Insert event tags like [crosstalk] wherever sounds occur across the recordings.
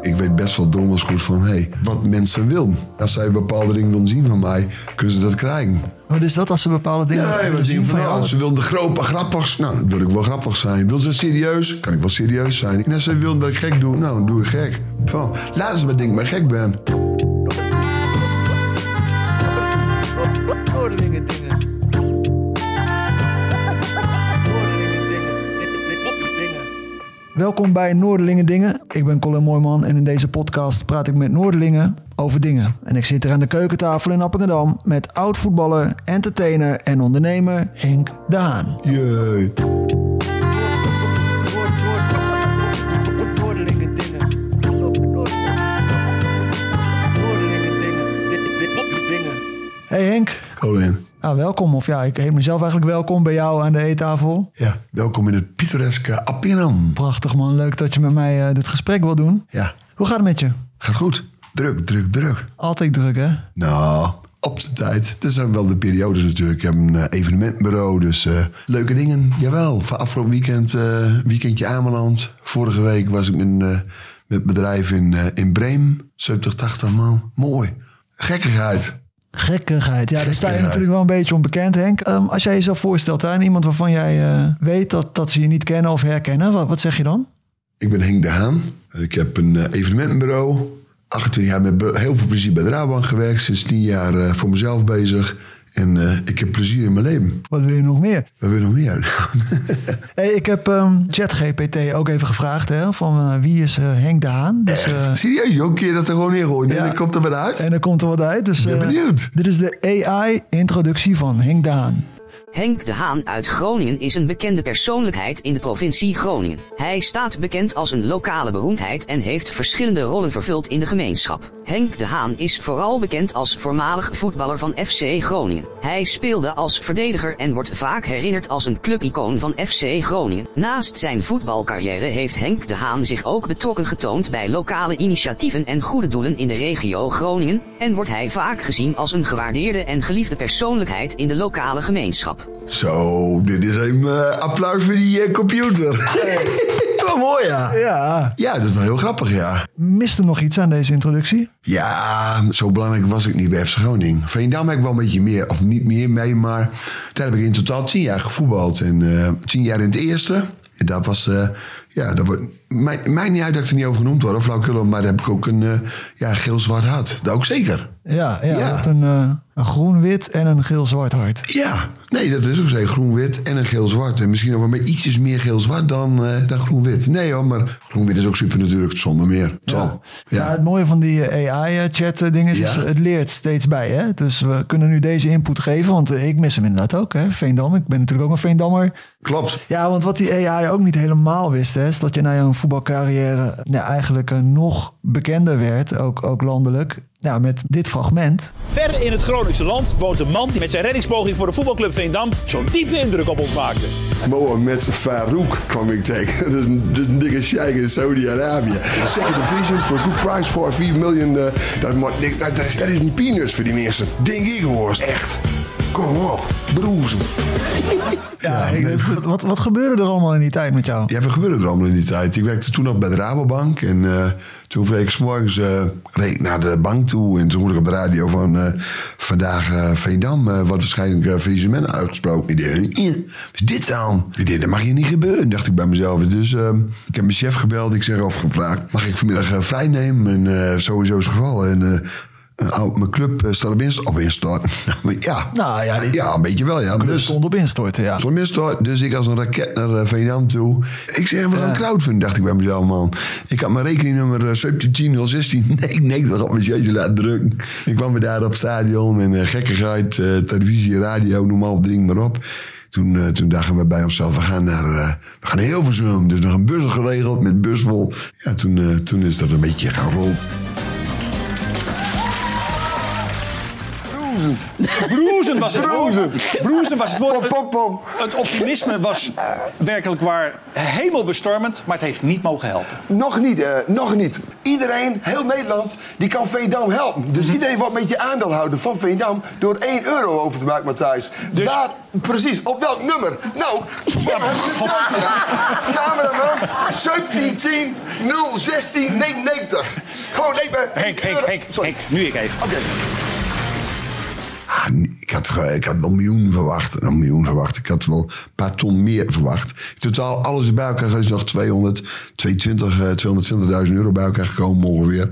Ik weet best wel donders goed van hey, wat mensen willen. Als zij bepaalde dingen willen zien van mij, kunnen ze dat krijgen. Wat is dat als ze bepaalde dingen Ja, willen zien van jou? ja, ze willen de grote grappig. Nou, dan wil ik wel grappig zijn. Wil ze serieus? Kan ik wel serieus zijn. En als ze willen dat ik gek doe, nou, dan doe ik gek. Van, laten ze maar denken dat ik gek ben. Dingen. Welkom bij Noordelingen Dingen. Ik ben Colin Mooijman en in deze podcast praat ik met Noordelingen over dingen. En ik zit hier aan de keukentafel in Appingedam met oud-voetballer, entertainer en ondernemer Henk Daan. Jee. Noordelingen Dingen. Noordelingen Dingen. Hey Henk. Colin. Nou, welkom. Of ja, ik heet mezelf eigenlijk welkom bij jou aan de eettafel. Ja, welkom in het pittoreske Appinam. Prachtig man, leuk dat je met mij eh, dit gesprek wil doen. Ja, Hoe gaat het met je? gaat goed. Druk, druk, druk. Altijd druk hè? Nou, op zijn tijd. Dat zijn wel de periodes natuurlijk. Ik heb een eh, evenementbureau, dus eh, leuke dingen. Jawel, van afgelopen weekend, weekendje Ameland. Vorige week was ik met, eh, met bedrijf in, in Bremen. 70, 80 man. Mooi. Gekkigheid. Gekkigheid. Ja, daar sta je natuurlijk wel een beetje onbekend Henk. Ehm, als jij jezelf voorstelt aan iemand waarvan jij eh, weet dat, dat ze je niet kennen of herkennen, wat, wat zeg je dan? Ik ben Henk de Haan. Ik heb een eh, evenementenbureau. 28 jaar met heel veel plezier bij de Rabobank gewerkt. Sinds 10 jaar eh, voor mezelf bezig. En eh, ik heb plezier in mijn leven. Wat wil je nog meer? Wat wil je nog meer? [laughs] Hey, ik heb ehm, ChatGPT ook even gevraagd hè, van eh, wie is eh, Henk de Haan? Dus, eh, Serieus, joh, keer dat er gewoon neergooien. En Ja. dan komt er wat uit. en dan komt er wat uit. Dus, Ik ben benieuwd. Dit is de AI-introductie van Henk de Haan. Henk de Haan uit Groningen is een bekende persoonlijkheid in de provincie Groningen. Hij staat bekend als een lokale beroemdheid en heeft verschillende rollen vervuld in de gemeenschap. Henk de Haan is vooral bekend als voormalig voetballer van FC Groningen. Hij speelde als verdediger en wordt vaak herinnerd als een clubicoon van FC Groningen. Naast zijn voetbalcarrière heeft Henk de Haan zich ook betrokken getoond bij lokale initiatieven en goede doelen in de regio Groningen en wordt hij vaak gezien als een gewaardeerde en geliefde persoonlijkheid in de lokale gemeenschap. Zo, dit is een eh, applaus voor die eh, computer. [laughs] Wat mooi, ja. Ja, Ja, dat is wel heel grappig, ja. mist er nog iets aan deze introductie? Ja, zo belangrijk was ik niet bij FC Groningen. Veendam heb ik wel een beetje meer, of niet meer mee, maar daar heb ik in totaal tien jaar gevoetbald. En eh, tien jaar in het eerste. En dat was, ja, dat wordt, mij, mij niet uit dat ik er niet over genoemd word, of flauwkullen, maar daar heb ik ook een ja, geel-zwart hart. Dat ook zeker. Ja, ja, Ja. je hebt een, eh, een groen-wit en een geel-zwart hart. Ja, nee, dat is ook zo. Groen-wit en een geel-zwart. En misschien nog wel met ietsjes meer geel-zwart dan, eh, dan groen-wit. Nee hoor, maar groen-wit is ook super natuurlijk, zonder meer. Zal. Ja. Ja. het mooie van die AI-chat-dingen is, Ja. is, het leert steeds bij. Hè? Dus we kunnen nu deze input geven, want eh, ik mis hem inderdaad ook. Hè? Veendam, ik ben natuurlijk ook een Veendammer. Klopt. Ja, want wat die AI ook niet helemaal wist, hè, is dat je na je voetbalcarrière ja, eigenlijk eh, nog bekender werd, ook, ook landelijk. Ja, met dit fragment. Ver in het Groningse land woont een man die met zijn reddingspoging voor de voetbalclub Veendam zo'n diepe indruk op ons maakte. Mohammed Farouk kwam ik tegen. [laughs] Dat is een, dikke sheik in Saudi-Arabië. Second division voor good price voor 4 miljoen. eh, dat, moet- dat, dat, is, dat is een peanuts voor die mensen. Denk ik hoor. Echt. Kom op. Broers. Ja, ik- wat, wat gebeurde er allemaal in die tijd met jou? Ja, wat gebeurde er allemaal in die tijd? Ik werkte toen nog bij de Rabobank. En eh, toen reed ik 's morgens eh, reed naar de bank toe. En toen hoorde ik op de radio van eh, vandaag eh Veendam. eh, wordt waarschijnlijk uh, faillissement uitgesproken. Ik dacht, "Eh, wat is dit dan? Ik dacht, dat mag hier niet gebeuren, dacht ik bij mezelf. Dus eh, ik heb mijn chef gebeld. Ik zeg of gevraagd, mag ik vanmiddag vrij nemen? En eh, sowieso is het geval. En eh, mijn club eh, staat op instort. [laughs] Ja. Nou ja, die ja, een beetje wel, ja. Dus, stond op instorten, ja. stond op instort, dus ik als een raket naar uh, Veendam toe. Ik zeg, we gaan crowdfunding, dacht ik bij mezelf, man. Ik had mijn rekeningnummer uh, 17016 [laughs] nee, 90 op mijn jeetje laten drukken. Ik kwam weer daar op het stadion en uh, gekkigheid, televisie, radio, noem maar ding maar op. Toen, uh, toen dachten we bij onszelf, we gaan naar, uh, we gaan naar Hilversum. Dus nog een bus geregeld met een bus vol. Ja, toen, uh, toen is dat een beetje gaan rollen. Broezen was het woord. Broezen was het woord. Het optimisme was werkelijk waar hemelbestormend, maar het heeft niet mogen helpen. Nog niet, uh, nog niet. Iedereen, heel Nederland, die kan Veendam helpen. Dus iedereen wordt met je aandeelhouder van Veendam door 1 euro over te maken, Matthijs. Dus- Daar, precies, op welk nummer? Nou, cameraman, 1710 016 99. Gewoon, nee. Henk, Henk, Henk, Henk, nu ik even. Oké. Ik, had, ik had wel miljoen verwacht. Een miljoen verwacht. Ik had wel een paar ton meer verwacht. In totaal, alles bij elkaar is nog 200, 220, eh, 220.000 euro bij elkaar gekomen ongeveer.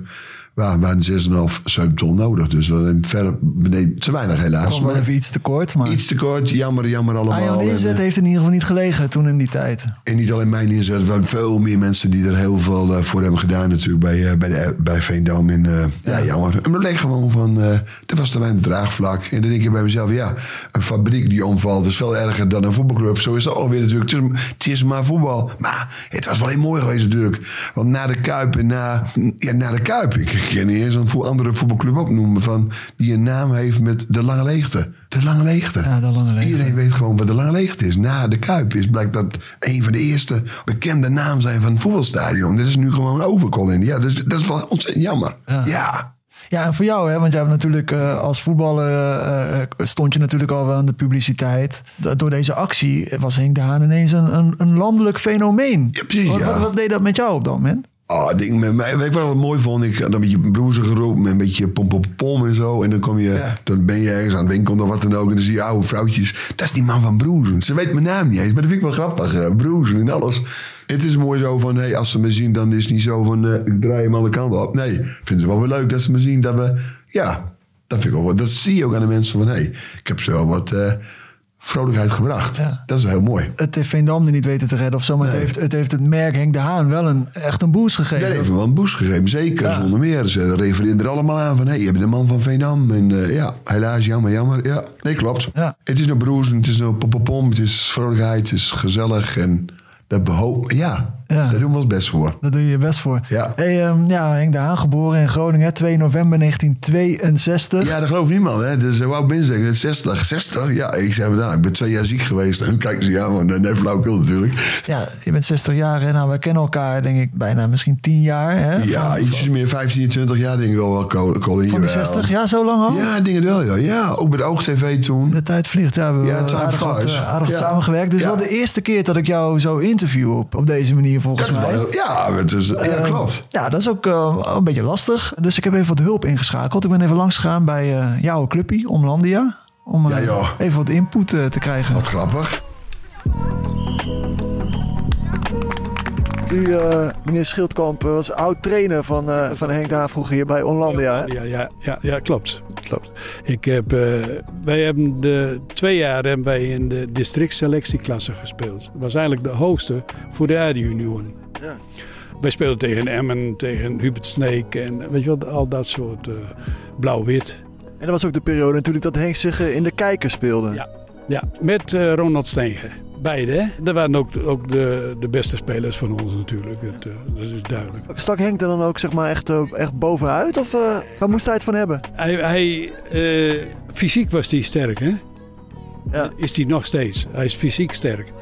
We hadden 6,5, 7 ton nodig. Dus we hebben ver beneden, te weinig helaas. Maar even iets te kort, maar... iets te kort, jammer, jammer allemaal. Jouw inzet eh, heeft in ieder geval niet gelegen toen in die tijd. En niet alleen mijn inzet, er waren veel meer mensen die er heel veel eh, voor hebben gedaan natuurlijk bij, eh, bij, de, bij Veendam. En, ja. jammer. En dan leek gewoon van, er was te weinig draagvlak. En dan denk je bij mezelf, ja, een fabriek die omvalt is veel erger dan een voetbalclub. Zo is het alweer natuurlijk. Het is, het is maar voetbal. Maar het was wel heel mooi geweest natuurlijk. Want na de Kuip en na, ja, na de Kuip, ik kan niet eens een vo- andere voetbalclub opnoemen van, die een naam heeft met de lange leegte. De lange leegte. Ja, de lange leegte. Iedereen weet gewoon wat de lange leegte is. Na de Kuip is blijkt dat een van de eerste bekende namen zijn van het voetbalstadion. Dit is nu gewoon overcalling. Ja, dus dat is wel ontzettend jammer. Ja. Ja, en voor jou, hè, want jij hebt natuurlijk eh, als voetballer eh, eh, stond je natuurlijk al wel aan de publiciteit. Da- Door deze actie was Henk de Haan ineens een, een, een landelijk fenomeen. Ja, precies, Wat, ja. wat, wat deed dat met jou op dat moment? Oh, ding met mij. Weet ik wel wat mooi vond? Ik had een beetje broezen geroepen met een beetje pom pom pom en zo. En dan kom je, Ja. dan ben je ergens aan het winkel of wat dan ook. En dan zie je oude vrouwtjes. Dat is die man van Broezen. Ze weet mijn naam niet eens, maar dat vind ik wel grappig. eh, Broezen en alles. Het is mooi zo van, hey, als ze me zien, dan is het niet zo van, eh, ik draai hem alle kanten op. Nee, vinden ze wel weer leuk dat ze me zien dat we, ja, dat vind ik wel wat. Dat zie je ook aan de mensen van, hey, ik heb wel wat eh, vrolijkheid gebracht. Ja. Dat is heel mooi. Het heeft Veendam er niet weten te redden of zo, maar het, heeft, het heeft het merk Henk de Haan wel een, echt een boost gegeven. Dat heeft hem wel een boost gegeven, zeker, Ja. zonder meer. Ze refereerden er allemaal aan van, hé, hey, je bent de man van Veendam. En eh, ja, helaas, jammer, jammer. Ja, nee, klopt. Ja. Het is een broes, het is een popopom, het is vrolijkheid, het is gezellig. En dat behoop, ja, Ja. daar doen we ons best voor. Daar doe je je best voor. Ja. Hey, ehm, ja, Henk de Haan geboren in Groningen, hè, 2 november 1962. Ja, dat gelooft niemand, hè. Dus uh, wou mensen zeggen, 60, 60? Ja, ik zei, nou, ik ben twee jaar ziek geweest. En kijken ze, ja, maar nee, flauwkul natuurlijk. Ja, je bent 60 jaar en nou, wij kennen elkaar denk ik bijna misschien 10 jaar. Hè? Ja, Van- ietsjes meer, 15, 20 jaar denk ik wel wel, Col- Colin. Van die jawel. 60 jaar zo lang al? Ja, het wel, ja. Ja, ook bij de Oog-TV toen. De tijd vliegt. Ja, we hebben Ja, time aardig, wat, eh, aardig Ja. samengewerkt. Dit is Ja. wel de eerste keer dat ik jou zo interview op, op deze manier volgens Dat is mij. wel, ja, het is, ja, Ehm, klopt. Ja, dat is ook eh, een beetje lastig. Dus ik heb even wat hulp ingeschakeld. Ik ben even langs gegaan bij eh, jouw clubje, Omlandia. Om eh, Ja, even wat input te krijgen. Wat grappig. U, eh, meneer Schildkamp, was oud-trainer van, eh, van Henk Daan vroeger hier bij Omlandia. Hè? Ja, ja, ja, ja klopt. Klopt. Ik heb, eh, wij hebben de twee jaar hebben wij in de districtselectieklasse gespeeld. Dat was eigenlijk de hoogste voor de A-junioren. Ja. Wij speelden tegen Emmen, tegen Hubert Sneek en weet je wel, al dat soort eh, blauw-wit. En dat was ook de periode natuurlijk dat Henk zich in de kijker speelde. Ja, ja met eh, Ronald Steengen. Beide, hè? Dat waren ook, ook de, de beste spelers van ons natuurlijk. Dat, eh, dat is duidelijk. Stak Henk er dan ook zeg maar, echt, eh, echt bovenuit? Of eh, waar moest hij het van hebben? Hij, hij, fysiek was hij sterk, hè? Ja. Is hij nog steeds. Hij is fysiek sterk.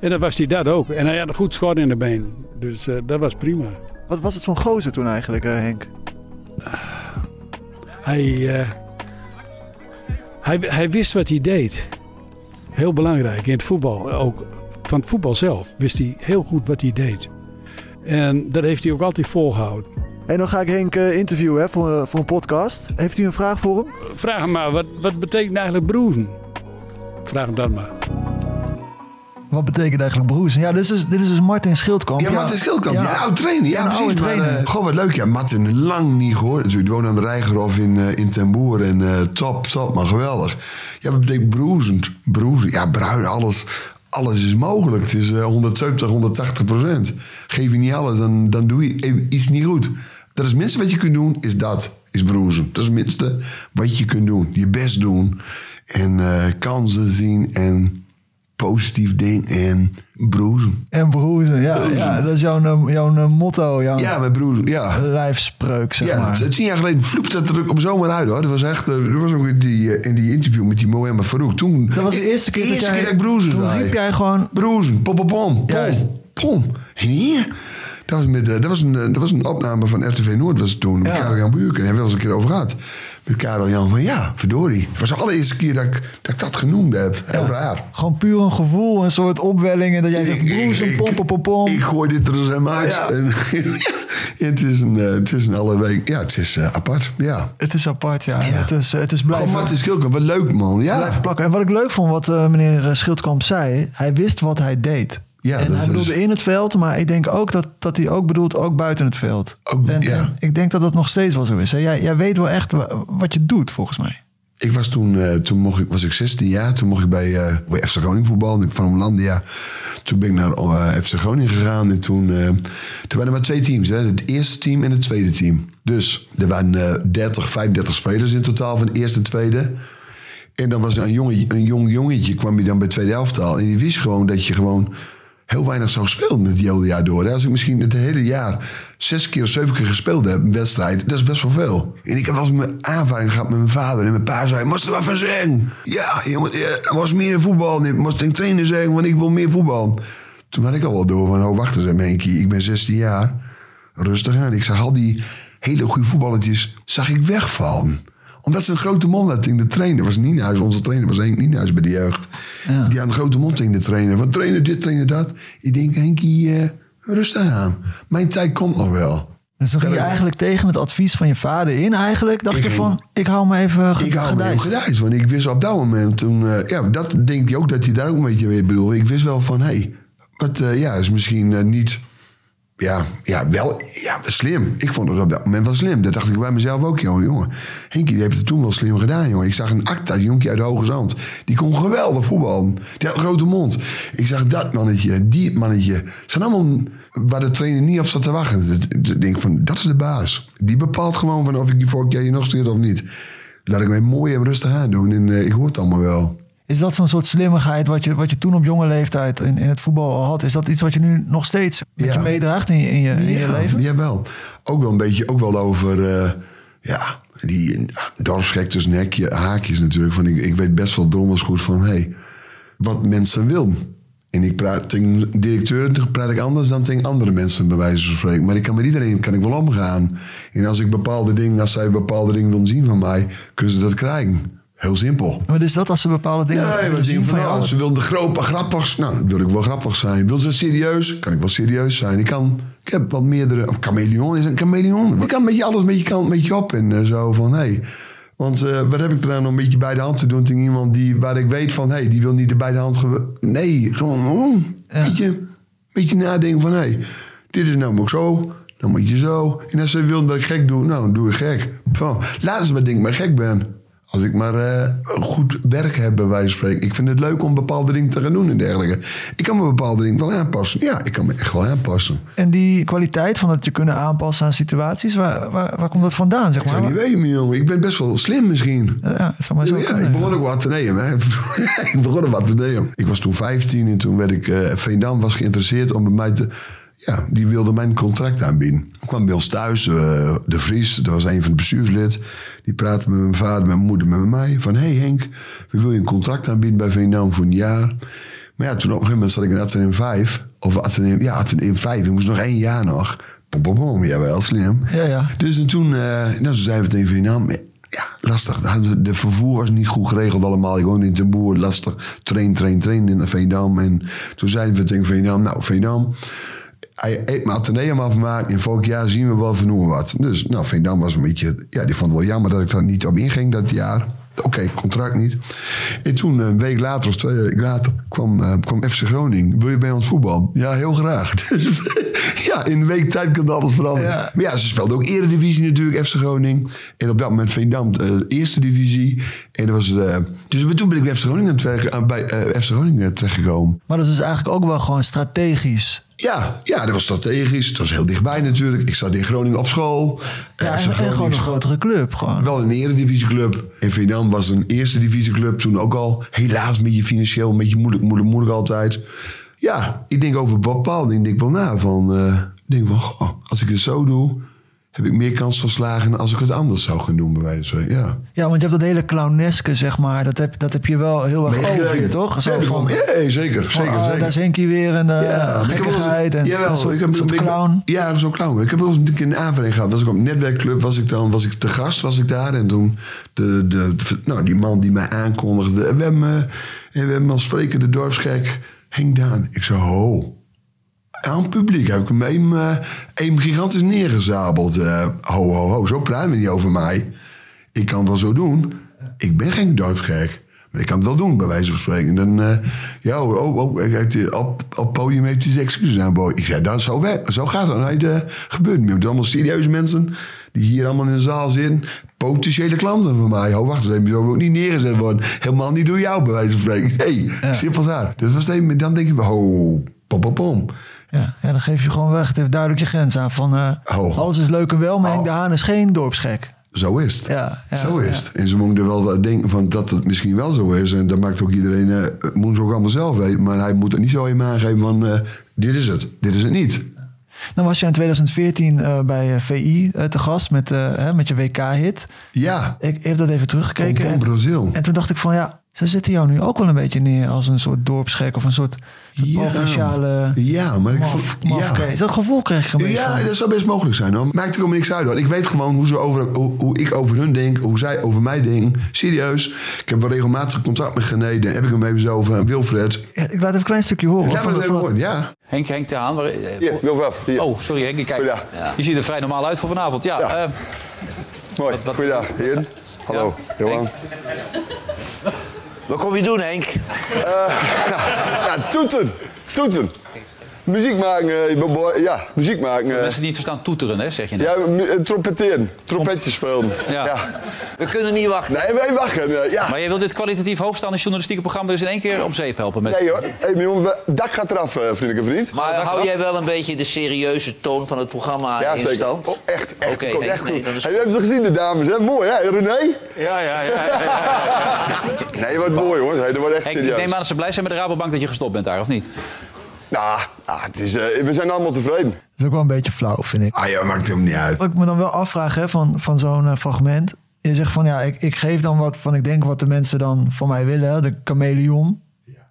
En dan was hij dat ook. En hij had een goed schot in de been. Dus dat was prima. Wat was het een gozer toen eigenlijk, Henk? Hij, hij, hij wist wat hij deed. Heel belangrijk in het voetbal. Ook van het voetbal zelf wist hij heel goed wat hij deed. En dat heeft hij ook altijd volgehouden. En dan ga ik Henk eh, interviewen hè, voor, eh, voor een podcast. Heeft u een vraag voor hem? Vraag hem maar, wat, wat betekent eigenlijk broeven? Vraag hem dan maar. Wat betekent eigenlijk broers? Ja, dit is dus, dit is dus Martin Schildkamp. Ja, Martin Schildkamp, ja, oud trainer. Ja, precies. oude maar, trainer. eh, goh, wat leuk. Ja, Martin lang niet gehoord. Natuurlijk, die woont aan de Rijgerhof in, eh, in Ten Boer. En eh, top, top, maar geweldig. Ja, wat betekent broezend? Broezend, ja, bruin, alles. Alles is mogelijk. Het is eh, 170, 180 procent. Geef je niet alles, dan, dan doe je iets niet goed. Dat is het minste wat je kunt doen, is dat. Is broezen. Dat is het minste wat je kunt doen. Je best doen. En kansen zien en positief ding en broezen. En broezen, ja, ja. Dat is jouw, eh, jouw eh, motto, jouw Ja, met broezen, ja. lijfspreuk, zeg Ja, maar. het- tien jaar geleden vloept dat er op zomaar uit hoor. Dat was echt, eh, dat was ook in die, in die interview met die Mohammed Farouk. Toen, Dat was de eerste keer dat eerste jij- keer dat ik broezen toen riep jij gewoon... Broezen, pom, pom, pom, Juist. pom. En hier, dat was, met, dat, was een, dat was een opname van RTV Noord, was het toen, met Ja. Karel Jan Buurken. Daar hebben we eens een keer over gehad. Met Karel Jan van, ja, verdorie. Het was de allereerste keer dat ik dat, ik dat genoemd heb. Heel raar. Gewoon puur een gevoel, een soort opwelling. En dat jij zegt broezen, pom, pom, pom, pom. Ik gooi dit er eens aan uit. Ja. En, [laughs] het, is een, eh, het is een alle week, ja, het is eh, apart, ja. Het is apart, ja. Het is, het is blijven... Gewoon Martin Schilkamp, wat leuk man. Ja. blijven plakken. En wat ik leuk vond, wat eh, meneer Schildkamp zei, hij wist wat hij deed. Ja, en dat hij is- bedoelde in het veld, maar ik denk ook dat, dat hij ook bedoelt ook buiten het veld. en, ja. en ik denk dat dat nog steeds wel zo is. Hè? Jij, jij weet wel echt wa- wat je doet, volgens mij. Ik was toen, eh, toen mocht ik, was ik 16 jaar. Toen mocht ik bij, eh bij FC Groningen voetballen. Ik van Hollandia. Toen ben ik naar eh, FC Groningen gegaan. En toen, eh, toen waren er maar twee teams. Hè? Het eerste team en het tweede team. Dus er waren eh 30, 35 spelers in totaal van het eerste en tweede. En dan was er een, jongen, een jong jongetje, kwam je dan bij het tweede elftal. En die wist gewoon dat je gewoon heel weinig zou spelen het hele jaar door. Als ik misschien het hele jaar zes keer of zeven keer gespeeld heb, een wedstrijd, dat is best wel veel. En ik heb wel mijn aanvaring gehad met mijn vader. En mijn pa zei, moest er wat van zeggen? Ja, je moet, er was meer voetbal. Je moest een trainer zeggen, want ik wil meer voetbal. Toen had ik al wel door van, oh wacht eens even Henkie, ik ben 16 jaar. Rustig aan. Ik zag al die hele goede voetballetjes, zag ik wegvallen omdat ze een grote mond had in de trainer. was Nienhuis, onze trainer was Henk Nienhuis bij de jeugd. Die had een grote mond in de trainer. Van trainer dit, trainer dat. Ik denk, Henkie, eh, rustig aan. Mijn tijd komt nog wel. Dus dan ging je eigenlijk tegen het advies van je vader in eigenlijk. Dacht Ik je van, ik hou me even ge- Ik hou me gedijst. gedijst. Want ik wist op dat moment, toen, eh, ja, dat denk ik ook dat hij daar ook een beetje weer bedoelde. Ik wist wel van, hé, hey, wat eh, ja, is misschien niet, ja, ja, wel, ja, slim. Ik vond het op dat moment wel slim. Dat dacht ik bij mezelf ook, jongen. Henkie, die heeft het toen wel slim gedaan, jongen. Ik zag een acta, een jonkje uit de Hoge Zand. Die kon geweldig voetballen. Die had een grote mond. Ik zag dat mannetje, die mannetje. Het zijn allemaal waar de trainer niet op zat te wachten. Ik denk van, dat is de baas. Die bepaalt gewoon van of ik die vorige keer nog stuur of niet. Laat ik mij mooi en rustig aan doen. En eh, ik hoor het allemaal wel. Is dat zo'n soort slimmigheid wat je, wat je toen op jonge leeftijd in, in het voetbal al had? Is dat iets wat je nu nog steeds met Ja. je meedraagt in je, in je, in je Ja, leven? Jawel. Ook wel een beetje, ook wel over, eh, ja, die eh, dorpsgek tussen hekje, haakjes natuurlijk. Van, ik, ik weet best wel drommels goed van, hey, wat mensen willen. En ik praat tegen directeur, dan praat ik anders dan tegen andere mensen, bij wijze van spreken. Maar ik kan met iedereen kan ik wel omgaan. En als ik bepaalde dingen, als zij bepaalde dingen willen zien van mij, kunnen ze dat krijgen. Heel simpel. Maar is dat als ze bepaalde dingen Ja, willen zien van alles. Ze wilden groot, grappig. Nou, wil ik wel grappig zijn. Wil ze serieus? Kan ik wel serieus zijn. Ik kan, ik heb wat meerdere. Chameleon is een chameleon. Ik kan een beetje alles een beetje kant, een beetje op en eh, zo van hé. Hey. Want eh, wat heb ik eraan om een beetje bij de hand te doen tegen iemand die, waar ik weet van hé, hey, die wil niet de bij de hand. Nee, gewoon oh, een beetje, beetje nadenken van hé, hey, dit is nou ook zo. Dan moet je zo. En als ze willen dat ik gek doe, nou, dan doe ik gek. Van, laten ze maar denken dat ik gek ben. Als ik maar eh, goed werk heb, bij wijze van spreken. Ik vind het leuk om bepaalde dingen te gaan doen en dergelijke. Ik kan me bepaalde dingen wel aanpassen. Ja, ik kan me echt wel aanpassen. En die kwaliteit van het je kunnen aanpassen aan situaties, waar, waar, waar komt dat vandaan? Zeg Ik zou maar? niet weten, jongen. Ik ben best wel slim misschien. Ja, dat zou maar zo ja, kunnen, ik begon ook wat te nemen. Hè. [laughs] ik begon er wat te nemen. Ik was toen 15 en toen werd ik... eh Veendam was geïnteresseerd om bij mij te... Ja, die wilde mijn contract aanbieden. Ik kwam bij ons thuis, eh, de Vries, dat was een van de bestuurslid. Die praatte met mijn vader, mijn moeder, met mij. Van, hé hey Henk, we willen je een contract aanbieden bij Veendam voor een jaar. Maar ja, toen op een gegeven moment zat ik in Atheneum 5. Of Atheneum, ja, Atheneum 5. Ik moest nog één jaar nog. Pom, pom, pom, jawel, slim. Ja, ja. Dus en toen, eh nou, toen zeiden we tegen Veendam... Ja, lastig. De, de vervoer was niet goed geregeld allemaal. Ik woonde in Ten Boer, lastig. Train, train, train in Veendam. En toen zeiden we tegen Veendam... Nou, Veendam... Hij eet mijn ateneum afmaken. En volgend jaar zien we wel van hoe wat. Dus nou, Veendam was een beetje... Ja, die vond het wel jammer dat ik daar niet op inging dat jaar. Oké, contract niet. En toen, een week later of twee weken later, kwam, eh, kwam FC Groningen. Wil je bij ons voetbal? Ja, heel graag. [laughs] Dus ja, in een week tijd kan alles veranderen. Ja. Maar ja, ze speelden ook eredivisie natuurlijk, FC Groningen. En op dat moment Veendam, eh, eerste divisie. En dat was, eh, dus toen ben ik bij FC Groningen, terecht, bij eh, FC Groningen terechtgekomen. Maar dat is dus eigenlijk ook wel gewoon strategisch. Ja, ja, dat was strategisch. Het was heel dichtbij natuurlijk. Ik zat in Groningen op school. Ja, Eh, en, gewoon een grotere club. Gewoon. wel een eredivisieclub. En Veendam was een eerste divisieclub. Toen ook al helaas een beetje financieel, een beetje moeilijk, moeilijk, moeilijk altijd. Ja, ik denk over Paul. Ik denk wel na van, ik denk van, goh, als ik het zo doe, heb ik meer kans van slagen als ik het anders zou gaan doen, bij wijze van. Ja. Ja, want je hebt dat hele clowneske, zeg maar. Dat heb, dat heb je wel heel erg over je, toch? Ja, van, ja, zeker, van, zeker, zeker. Daar is Henkie weer en uh, Ja, gekkigheid en jawel, een soort, ik heb soort ik- clown. Ja, zo'n clown. Ik heb wel eens een keer een aanvraag gehad. Was ik op een netwerkclub, was ik dan, was ik te gast, was ik daar. En toen, de, de, de- nou, die man die mij aankondigde. En we hebben, eh, we hebben als spreker de dorpsgek Henk Daan. Ik zei, ho. Aan het publiek heb ik hem even, eh, even gigantisch neergezabeld. Eh, ho, ho, ho, zo praat we niet over mij. Ik kan het wel zo doen. Ik ben geen dorpsgek. Maar ik kan het wel doen, bij wijze van spreken. En dan, eh, ja, oh, oh, oh, op, op het podium heeft hij zijn excuses aanboden. Ik zei, dan zo, weg, zo gaat het. Nou, dat gebeurt niet. Allemaal serieuze mensen die hier allemaal in de zaal zitten. Potentiële klanten van mij. Oh, wacht eens even, zo wil ik niet neergezet worden. Helemaal niet door jou, bij wijze van spreken. hey, simpel daar. Dus was het even, dan denk je, oh, pom, pom, pom. Ja, ja, dan geef je gewoon weg. Het heeft duidelijk je grens aan. Van, eh, Oh. Alles is leuk en wel, maar Henk de Haan is geen dorpsgek. Zo is het. Ja, ja, zo is ja. het. En ze moeten wel denken van dat het misschien wel zo is. En dat maakt ook iedereen, het moet ze ook allemaal zelf weten. Maar hij moet het niet zo even aangeven van, eh, dit is het, dit is het niet. Dan was je in 2014 eh, bij VI te gast met, hè, met je WK-hit. Ja. Ik heb dat even teruggekeken. En- Brazil. En toen dacht ik van ja, ze zitten jou nu ook wel een beetje neer als een soort dorpsgek of een soort, soort Ja. provinciale Ja, maar ik maf, vond- mafkees. Dat gevoel kreeg ik een beetje Ja, van. dat zou best mogelijk zijn. Hoor. Maakt er ook niks uit. Hoor. Ik weet gewoon hoe, ze over, hoe, hoe ik over hun denk, hoe zij over mij denken. Serieus. Ik heb wel regelmatig contact met Gené. Daar heb ik hem even zo over. Wilfred. Ja, ik laat even een klein stukje horen. Laat dat- even horen. Ja. Henk, Henk de Haan. waar- eh, voor- Oh, sorry Henk. Kijk, je ziet er vrij normaal uit voor vanavond. Ja, eh, Mooi, goeiedag heren. Hallo, Johan. Wat kom je doen, Henk? [laughs] ja, toeten, toeten. Muziek maken, eh, ik ben boy- ja, muziek maken. mensen die niet verstaan toeteren, hè, zeg je net. Ja, eh, trompeteren, trompetje spelen. Ja. We kunnen niet wachten. Nee, wij wachten, eh, ja. Maar je wilt dit kwalitatief hoogstaande journalistieke programma dus in één keer om zeep helpen met... Nee hoor, hey, jongen, dak gaat eraf, vriendelijke vriend. Maar hou jij wel een beetje de serieuze toon van het programma Ja, in zeker. stand? Oh, echt, echt, nee, echt nee, goed. is Hey, hebben ze gezien, de dames, hè? Mooi, hè, René? Ja, ja, ja. Nee, wat mooi, hoor. Hey, dat wordt echt Henk, ik serieus. neem aan dat ze blij zijn met de Rabobank dat je gestopt bent daar, of niet? Nou, ah, het is, eh, we zijn allemaal tevreden. Dat is ook wel een beetje flauw, vind ik. Ah ja, maakt hem niet uit. Wat ik me dan wel afvraag hè, van, van zo'n eh, fragment. Je zegt van ja, ik, ik geef dan wat van ik denk wat de mensen dan van mij willen. hè, De chameleon.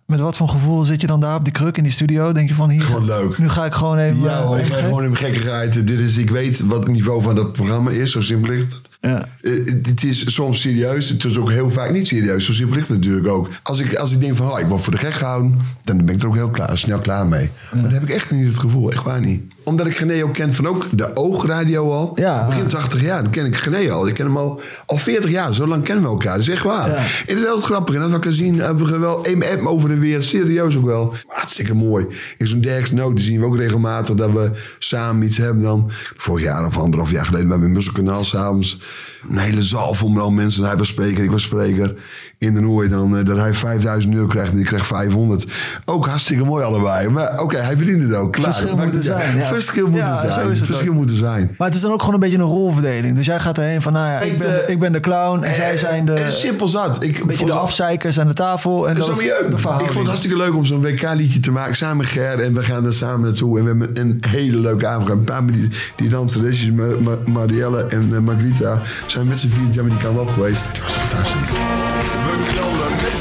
Met wat voor gevoel zit je dan daar op die kruk in die studio? Denk je van hier, Gewoon leuk. nu ga ik gewoon even... Ja, eh, maar gek. gewoon in gekkigheid. Dit is, ik weet wat het niveau van dat programma is. Zo simpel ligt het. Ja. Eh, het is soms serieus. Het is ook heel vaak niet serieus. Zo simpel ligt het natuurlijk ook. Als ik, als ik denk van, oh, ik word voor de gek gehouden... dan ben ik er ook heel klaar, snel klaar mee. Maar dan heb ik echt niet het gevoel. Echt waar niet. Omdat ik Gené ook ken van ook de oogradio al. Ja. Begin 80 jaar, dan ken ik Gené al. Ik ken hem al, al 40 jaar. Zo lang kennen we elkaar. Dat is echt waar. Ja. En het is heel grappig. En dat we kan zien, hebben we wel één app over en weer. Serieus ook wel. Maar hartstikke mooi. In zo'n Derks Noot zien we ook regelmatig dat we samen iets hebben dan. Vorig jaar of anderhalf jaar geleden bij mijn Musselkanaal s'avonds. Een hele zaal vol mensen. Hij was spreker, ik was spreker. In de Nooi dan, eh, dat hij 5000 euro krijgt en ik krijg 500. Ook hartstikke mooi allebei. Maar oké, hij verdient het ook. Klaar. Verschil moet er zijn, ja. Verschil moet er zijn. Verschil moet er zijn. Maar het is dan ook gewoon een beetje een rolverdeling. Dus jij gaat erheen van, nou ja, ik ben, eh, ik ben de clown en zij zijn de... Simpel zat. Ik, beetje de afzeikers aan de tafel. En dat is de verhouding. Ik vond het hartstikke leuk om zo'n WK-liedje te maken. Samen met Ger. En we gaan er samen naartoe. En we hebben een hele leuke avond gehad. Een paar die, die danseresjes, Ma- Ma- Marielle en eh, Margarita, zijn met z'n vier zijn we die kant op geweest. Het was fantastisch.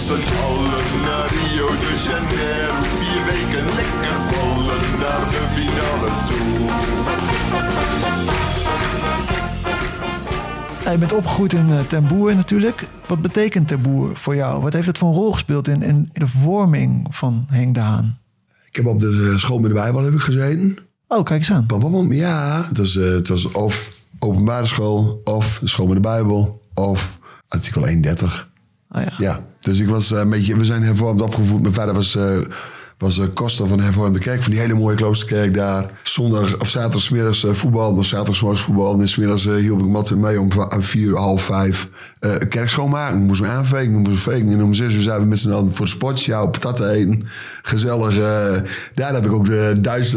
Z'n allen naar Rio de Janeiro. Vier weken lekker ballen naar de finale toe. Je bent opgegroeid in uh, Ten Boer natuurlijk. Wat betekent Ten Boer voor jou? Wat heeft het voor een rol gespeeld in, in de vorming van Henk de Haan? Ik heb op de eh, school met de Bijbel heb ik gezeten. Oh, kijk eens aan. Ja, het was, eh, het was of openbare school, of de school met de Bijbel, of artikel 31. Oh ja. Ja, dus ik was eh, een beetje, we zijn hervormd opgevoed. Mijn vader was, eh was uh, koster van de hervormde kerk, van die hele mooie kloosterkerk daar. Zondag of zaterdagsmiddags eh, voetbal, dan zaterdagsmorgens voetbal. En smiddags eh hielp ik Matt mee om vier, half vijf eh kerk schoonmaken. Ik moest hem aanvegen, ik moest vegen. En om zes uur zijn we met z'n allen voor de sportshow patatten eten. Gezellig. daar heb ik ook de Duits.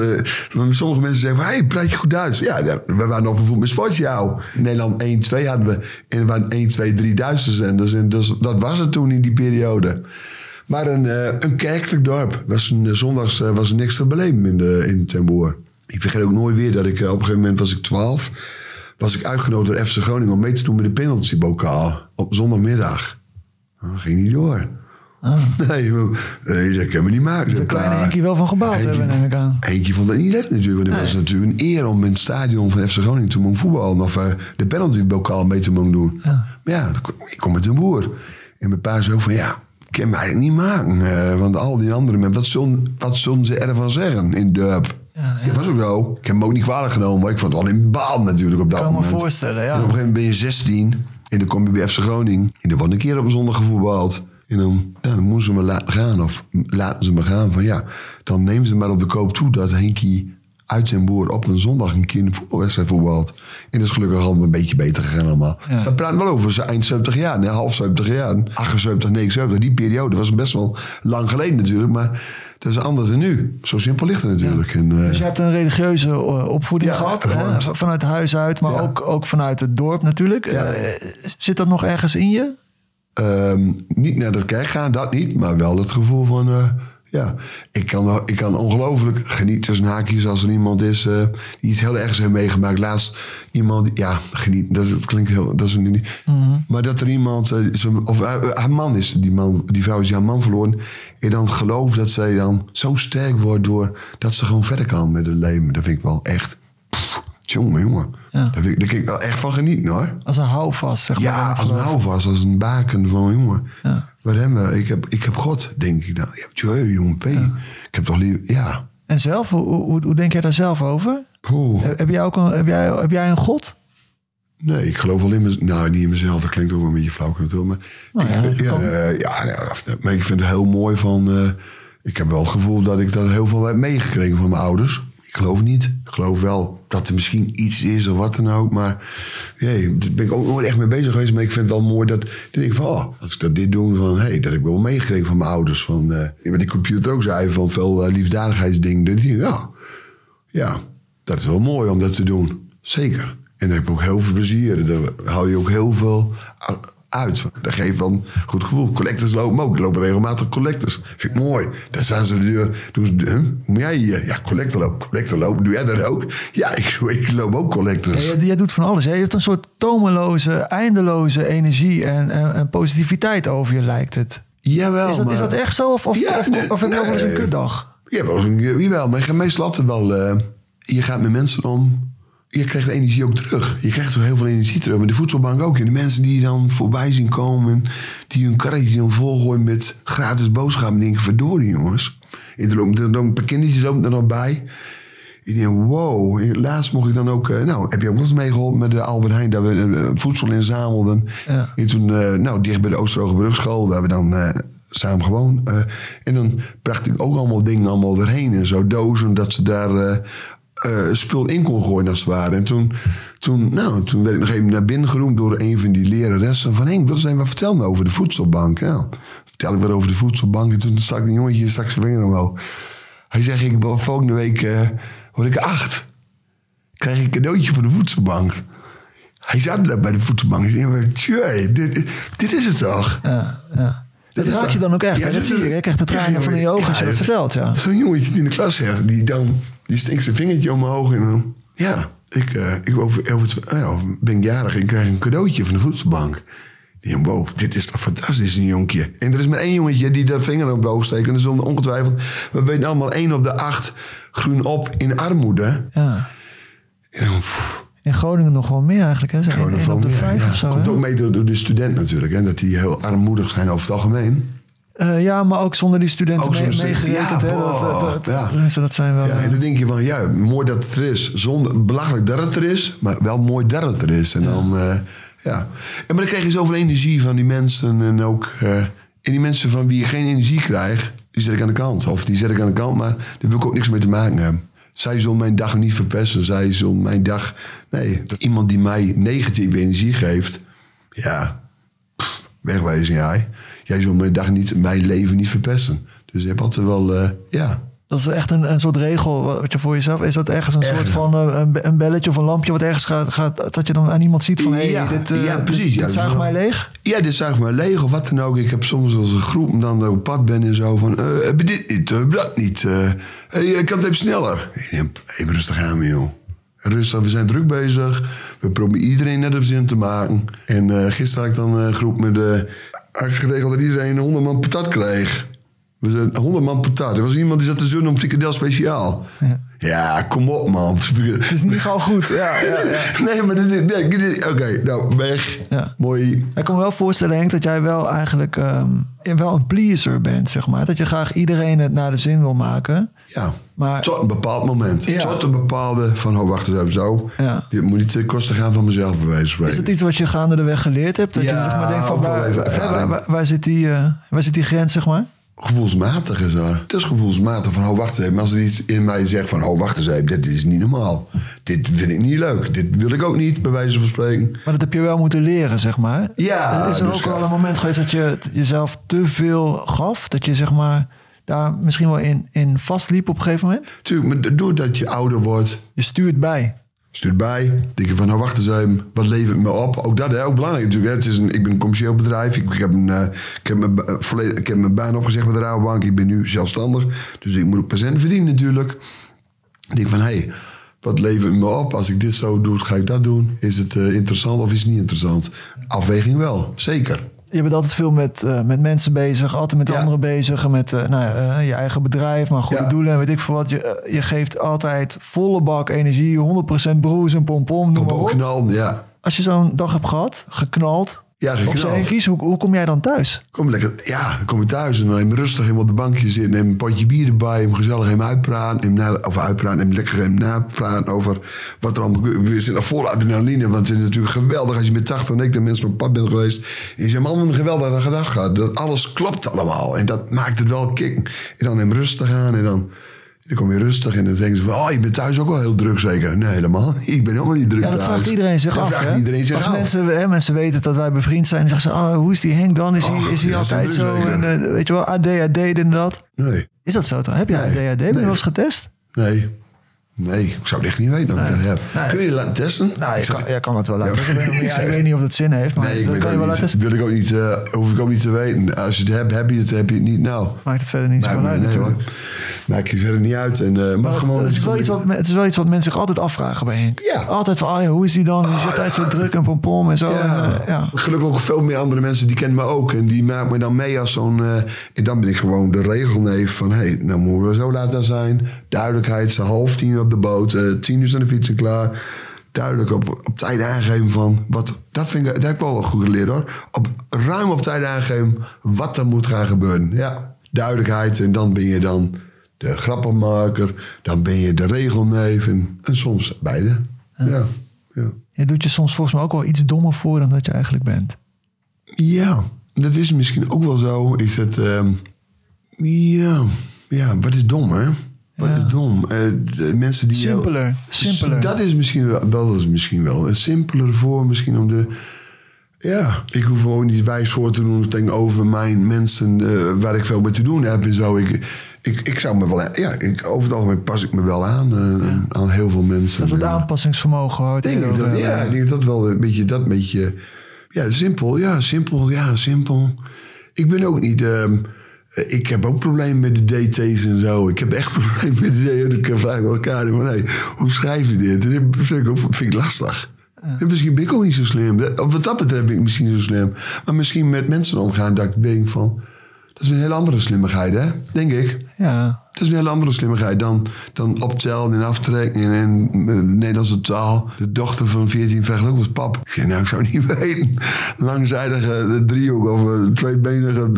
sommige mensen zeggen van, hey, praat je goed Duits? Ja, we waren opgevoed met sportshow. In Nederland 1, 2 hadden we. En er waren 1, 2, 3 Duitse zenders. En dus, dat was het toen in die periode. Maar een, eh, een kerkelijk dorp. Was een, eh, zondags eh, was er niks te beleven in, de, in Ten Boer. Ik vergeet ook nooit weer dat ik op een gegeven moment was ik 12. Was ik uitgenodigd door FC Groningen om mee te doen met de penaltybokaal. Op zondagmiddag. Dat ging niet door. [laughs] Nee, maar, nee, dat kunnen we niet maken. Daar kleine Henkie wel van gebouwd hebben, neem ik aan. Eentje vond dat niet leuk natuurlijk. Want het was natuurlijk een eer om in het stadion van FC Groningen te mogen voetballen. Of de penaltybokaal mee te mogen doen. Maar ja, dat kon- ik kom met een boer. En mijn pa ook van ja, kan eigenlijk niet maken. eh, want al die andere mensen, wat zullen, wat zullen ze ervan zeggen in Durp? Dat was ook zo. Ik heb hem ook niet kwalijk genomen. Maar ik vond het wel in baan natuurlijk op dat kan me moment. voorstellen, ja. En op een gegeven moment ben je 16 en dan kom je bij FC Groningen. En dan wordt een keer op een zondag gevoetbald. En dan, ja, dan moeten ze me laten gaan. Of laten ze me gaan van ja, dan nemen ze maar op de koop toe dat Henkie uit zijn boer op een zondag een keer een voetbalwedstrijd voetbalt. En dat is gelukkig al een beetje beter gegaan allemaal. We praten wel over zijn eind 70 jaar, nee, half 70 jaar, 78, 79. Die periode was best wel lang geleden natuurlijk, maar dat is anders dan nu. Zo simpel ligt het natuurlijk. En, eh, Dus je hebt een religieuze eh, opvoeding Ja, gehad, hè? vanuit huis uit, maar ook, ook vanuit het dorp natuurlijk. Eh, zit dat nog ergens in je? Ehm, niet naar de kerk gaan, dat niet. Maar wel het gevoel van... ja, ik kan, ik kan ongelooflijk genieten tussen haakjes als er iemand is eh, die iets heel ergs heeft meegemaakt. Laatst iemand, die- ja, geniet, dat klinkt heel, dat is een, niet. Maar dat er iemand, eh, of eh, haar man is, die, man, die vrouw is haar man verloren. En dan geloof dat zij dan zo sterk wordt door dat ze gewoon verder kan met het leven. Dat vind ik wel echt, pff, jongen, jongen. Daar, ik, daar kan ik wel echt van genieten hoor. Als een houvast, zeg maar. Ja, als een houvast, als een baken van jongen. Wat hebben we? Ik heb, ik heb God, denk ik dan. Ja, jongen, P. Ik heb toch liever, ja. En zelf, hoe, hoe, hoe denk jij daar zelf over? Heb, heb jij ook een, heb, jij, heb jij een God? Nee, ik geloof wel in mezelf. Nou, niet in mezelf, dat klinkt ook wel een beetje flauw natuurlijk. Maar, Nou ik, ja, eh, ja, ja, maar ik vind het heel mooi van... eh, ik heb wel het gevoel dat ik dat heel veel heb meegekregen van mijn ouders. Ik geloof niet. Ik geloof wel dat er misschien iets is of wat dan ook. Maar jee, daar ben ik ook nooit echt mee bezig geweest. Maar ik vind het wel mooi dat... Denk ik van, oh, als ik dat dit doe, van, hey, dat heb ik wel meegekregen van mijn ouders. Van, eh, wat die computer ook zei, van veel eh, liefdadigheidsdingen. Denk ik, ja, ja, dat is wel mooi om dat te doen. Zeker. En daar heb ik ook heel veel plezier. Daar hou je ook heel veel uit. Dat geeft wel een goed gevoel. Collectors lopen ook. Er lopen regelmatig collectors. Vind ik mooi. Daar staan ze de deur. Doen ze, huh? Moet jij hier? Ja, collector lopen. Collector lopen. Doe jij dat ook? Ja, ik, [laughs] ik loop ook collectors. Ja, jij, jij doet van alles. Hè? Je hebt een soort tomeloze, eindeloze energie en, en, en positiviteit over je, lijkt het. Jawel, Is dat, is dat echt zo? Of, of, Ja, of, heb je ook wel eens een kutdag? Ja, wel jawel, maar je gaat meestal altijd wel... eh, je gaat met mensen om... Je krijgt energie ook terug. Je krijgt toch heel veel energie terug. Met de voedselbank ook. En de mensen die dan voorbij zien komen... die hun karretje dan volgooien met gratis boodschappen... denken, verdorie jongens. En er dan een paar kindertjes lopen er dan bij... Ik denk, wow. Laatst mocht ik dan ook... eh, nou, heb je ook eens meegeholpen met de Albert Heijn... dat we eh, voedsel inzamelden. Ja. En toen, eh, nou, dicht bij de Oosterhoge waar we dan eh, samen gewoon... eh, en dan bracht ik ook allemaal dingen allemaal erheen en zo. Dozen, dat ze daar eh, eh, spul in kon gooien als het ware. En toen, toen, nou, toen werd ik nog even naar binnen geroemd door een van die leraressen. Van Henk, wat zijn wat vertel me over de voedselbank? Nou, vertel ik wat over de voedselbank. En toen stak een jongetje stak zijn vinger omhoog. Hij zegt, ik volgende week eh, word ik acht. Krijg ik een cadeautje voor de voedselbank. Hij zat daar bij de voedselbank. Ik zei, tjee, dit, dit is het toch? Ja, ja. Dat raak je dan ook echt. Ja, dat dat zie je. krijgt de tranen Ja, van in je ogen als je ja, dat vertelt. Ja. Zo'n jongetje die in de klas zegt, die dan die steekt zijn vingertje omhoog en dan... Ja, ik, eh, ik over, ah ja, ben jarig en krijg een cadeautje van de voedselbank. Die denkt, wow, dit is toch fantastisch, een jonkje. En er is maar één jongetje die de vinger omhoog steekt. En dat is on- ongetwijfeld... We weten allemaal één op de acht groen op in armoede. Ja. En dan, In Groningen nog wel meer eigenlijk. Hè? Van, op de vijf ja. of zo. Komt hè? ook mee door, door de student natuurlijk. Hè, dat die heel armoedig zijn over het algemeen. Eh, ja, maar ook zonder die studenten mee, meegerekend. Ja, hè? Dat, dat, dat, ja. tenminste, dat zijn wel... Ja, eh, en dan denk je van, ja, mooi dat het er is. Zonder, belachelijk dat het er is, maar wel mooi dat het er is. En dan, eh, Ja. En maar dan krijg je zoveel energie van die mensen. En ook eh, en die mensen van wie je geen energie krijgt, die zet ik aan de kant. Of die zet ik aan de kant, maar daar wil ik ook niks mee te maken hebben. Zij zullen mijn dag niet verpesten. Zij zullen mijn dag... Nee, iemand die mij negatieve energie geeft... Ja, pff, wegwezen jij. Jij zult mijn dag niet, mijn leven niet verpesten. Dus je hebt altijd wel... eh, ja, Dat is echt een, een soort regel wat je voor jezelf... Is dat ergens een Echt. soort van eh, een, een belletje of een lampje wat ergens gaat... gaat dat je dan aan iemand ziet van... Hé, ja, hey, dit, eh, ja, precies. dit, dit mij leeg. Ja, dit zuigt mij leeg of wat dan ook. Ik heb soms als een groep dan op pad ben en zo van... heb je dit niet? Heb je dat niet? hey, ik kan het even sneller. Even rustig aan, joh. Rustig, we zijn druk bezig. We proberen iedereen net op zin te maken. En gisteren had ik dan een groep met... de had geregeld dat iedereen 100 man patat kreeg. We zijn 100 man patat. Er was iemand die zat te zoenen om frikandel speciaal. Ja. kom op man. Het is niet gewoon goed. Ja, ja, [laughs] ja. Nee, maar dit, nee, dit- oké, nou, weg. Mooi. Ik kan me wel voorstellen, Henk, dat jij wel eigenlijk ehm, wel een pleaser bent, zeg maar. Dat je graag iedereen het naar de zin wil maken. Ja, maar, tot een bepaald moment. Ja. Tot een bepaalde van, oh wacht eens even zo. Dit moet niet ten koste gaan van mezelf, bij wijze van spreken. Is het iets wat je gaande de weg geleerd hebt? Dat je Ja, zeg maar denkt van, waar, waar, ervaring. waar- waar zit die, eh, waar zit die grens, zeg maar? Gevoelsmatig is dat. Het is gevoelsmatig van, oh wacht eens even. Maar als er iets in mij zegt van, oh wacht eens even, dit is niet normaal. Dit vind ik niet leuk. Dit wil ik ook niet, bij wijze van spreken. Maar dat heb je wel moeten leren, zeg maar. Ja, Is er dus ook ja. wel een moment geweest dat je jezelf te veel gaf? Dat je zeg maar daar misschien wel in, in vastliep op een gegeven moment? Tuurlijk, maar doordat je ouder wordt... Je stuurt bij. Stuurt bij. Denk je van, nou wacht eens even, wat levert me op? Ook dat, hè, ook belangrijk natuurlijk. Hè. Het is een, ik ben een commercieel bedrijf. Ik, ik heb, een, eh, ik, heb mijn, volledig, ik heb mijn baan opgezegd bij de Rabobank. Ik ben nu zelfstandig. Dus ik moet ook patiënten verdienen natuurlijk. Ik denk van, hé, hey, wat levert me op? Als ik dit zo doe, ga ik dat doen. Is het eh, interessant of is het niet interessant? Afweging wel, zeker. Je bent altijd veel met, eh, met mensen bezig, altijd met anderen bezig. en Met eh, nou, eh, je eigen bedrijf, maar goede Ja. doelen en weet ik veel wat. Je, je geeft altijd volle bak energie, 100% broes en pompom, noem maar op. Knal, ja. Als je zo'n dag hebt gehad, geknald, Ja, op geknald. kies, hoe, hoe kom jij dan thuis? Kom lekker, ja, dan kom je thuis en dan even rustig even op de bankje zitten. Neem een potje bier erbij, hem gezellig even uitpraten. Hem na, of uitpraten, hem lekker even napraten over wat er allemaal gebeurt. We zitten nog vol adrenaline, want het is natuurlijk geweldig als je met 80 en ik de mensen op pad bent geweest. En je zegt, man, wat een geweldige gehad. Dat alles klopt allemaal en dat maakt het wel kick. En dan hem rustig aan en dan... Dan kom je rustig en dan denken ze van... Oh, je bent thuis ook wel heel druk zeker? Nee, helemaal niet. Ik ben helemaal niet druk Ja, dat thuis. vraagt iedereen zich Dat af. vraagt hè? iedereen zich Als af. Mensen, hè, mensen weten dat wij bevriend zijn, dan zeggen ze: oh, hoe is die Henk dan? Is hij, Oh, is hij ja, altijd zo? En, eh, weet je wel, ADHD, en dat. Nee. Is dat zo? Heb je ADHD? Ben je wel eens getest? Nee. Nee, ik zou het echt niet weten ik dat heb. Kun je je laten testen? Nou, je kan, jij kan het wel laten Ja. [laughs] Ja, ik weet niet of het zin heeft, maar Nee, ik dat kan je wel laten testen. Wil ik ook niet, eh, hoef ik ook niet te weten. Als je het hebt, heb je het, heb je het niet. Nou, Maakt het verder niet zo uit nee, natuurlijk. Maakt het verder niet uit. En, eh, maar gewoon, het, is wel iets wat, het is wel iets wat mensen zich altijd afvragen bij Henk. Ja. Altijd van, ja, hoe is die dan? Hij is altijd zo druk en pompom en zo. Ja. En, eh, ja. Gelukkig ook veel meer andere mensen die kennen me ook. En die maken me dan mee als zo'n... en dan ben ik gewoon de regelneef van... Hé, hey, nou moeten we zo laten zijn. Duidelijkheid, half tien op de boot. eh, tien uur zijn de fietsen klaar. Duidelijk op, op tijd aangeven van... Wat, dat, vind ik, dat heb ik wel goed geleerd hoor. Op, ruim op tijd aangeven wat er moet gaan gebeuren. Ja, duidelijkheid. En dan ben je dan de grappenmaker. Dan ben je de regelneef. En, en soms beide. ja. ja. Je doet je soms volgens mij ook wel iets dommer voor dan dat je eigenlijk bent. Ja, dat is misschien ook wel zo. Is het, ehm, ja, ja, wat is dom, hè? Wat is dom? Eh, de mensen die jou- Simpeler, simpeler. Dat is misschien wel, dat is misschien wel een simpeler voor, misschien om de. Ja, ik hoef gewoon niet wijs voor te doen tegenover mijn mensen eh, waar ik veel mee te doen heb en zo. Ik, ik, ik zou me wel, ja, ik, over het algemeen pas ik me wel aan, eh, aan heel veel mensen. Dat is het En- aanpassingsvermogen het denk ik over dat, ja, ik denk dat wel een beetje dat beetje. Ja, simpel. Ja, simpel. Ja, simpel. Ik ben ook niet. ehm, eh, ik heb ook problemen met de DT's en zo. Ik heb echt [laughs] problemen met de DT's. Ik vraag elkaar van, hey, hoe schrijf je dit? En dat vind ik, ook, vind ik lastig. En misschien ben ik ook niet zo slim. Of wat dat betreft ben ik misschien niet zo slim. Maar misschien met mensen omgaan dat ik denk van... Dat is een hele andere slimmigheid, hè? Denk ik. Ja. Dat is een hele andere slimmigheid dan, dan optellen en aftrekken en, en eh, Nederlandse taal. De dochter van 14 vraagt ook eens pap. Ik zeg, nou, ik zou niet [laughs] weten. Langzijdige eh, driehoek of eh, tweebenige,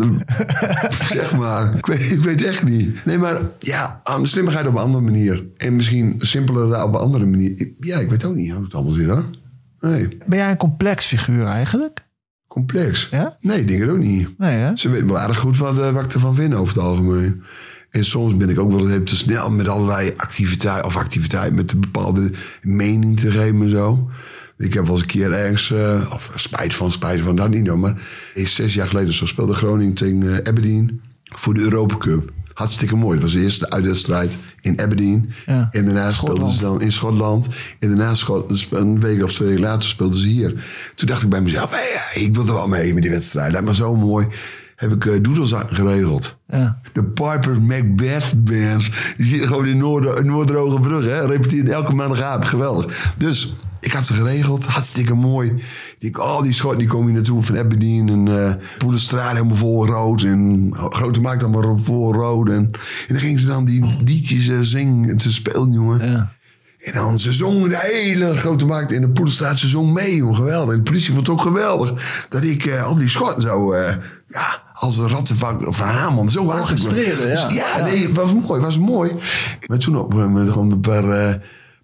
[laughs] zeg maar. Ik weet, ik weet het echt niet. Nee, maar ja, aan de slimmigheid op een andere manier. En misschien simpeler op een andere manier. Ja, ik weet ook niet hoe het allemaal zit, hoor. Nee. Ben jij een complex figuur eigenlijk? Complex? Ja? Nee, denk het ook niet. Nee, hè? Ze weten wel aardig goed wat, eh, wat ik ervan vind over het algemeen. En soms ben ik ook wel even te snel met allerlei activiteiten, of activiteiten met een bepaalde mening te geven en zo. Ik heb wel eens een keer ergens, eh, of spijt van, spijt van, dat niet hoor, maar is zes jaar geleden zo speelde Groningen tegen eh, Aberdeen voor de Europa Cup. Hartstikke mooi. Het was de eerste uitwedstrijd in Aberdeen. Ja. En daarna speelden ze dan in Schotland. En daarna, scho- een week of twee weken later, speelden ze hier. Toen dacht ik bij mezelf, hey, ik wil er wel mee met die wedstrijd. Dat was zo mooi. Heb ik uh, doedelzakken geregeld. Ja. De Piper Macbeth Bands. Die zitten gewoon in Noord Noordrogenbrug. Hè? Repeteren elke maandagavond. Geweldig. Dus ik had ze geregeld. Hartstikke mooi. Ik denk, oh, die schot die komen hier naartoe van Aberdeen. En uh, Poelenstraat helemaal vol rood. En Grote Markt allemaal vol rood. En, en dan gingen ze dan die liedjes uh, zingen. Te spelen, jongen. Ja. En dan, ze de hele grote markt in de Poelenstraat. Ze zong mee. Geweldig. En de politie vond het ook geweldig. Dat ik uh, al die schotten zo... Uh, ja, als een ratten van, Haman. Zo Orchestreerde, ja. Dus, ja, nee, het was mooi. was mooi. Maar toen op een paar, uh,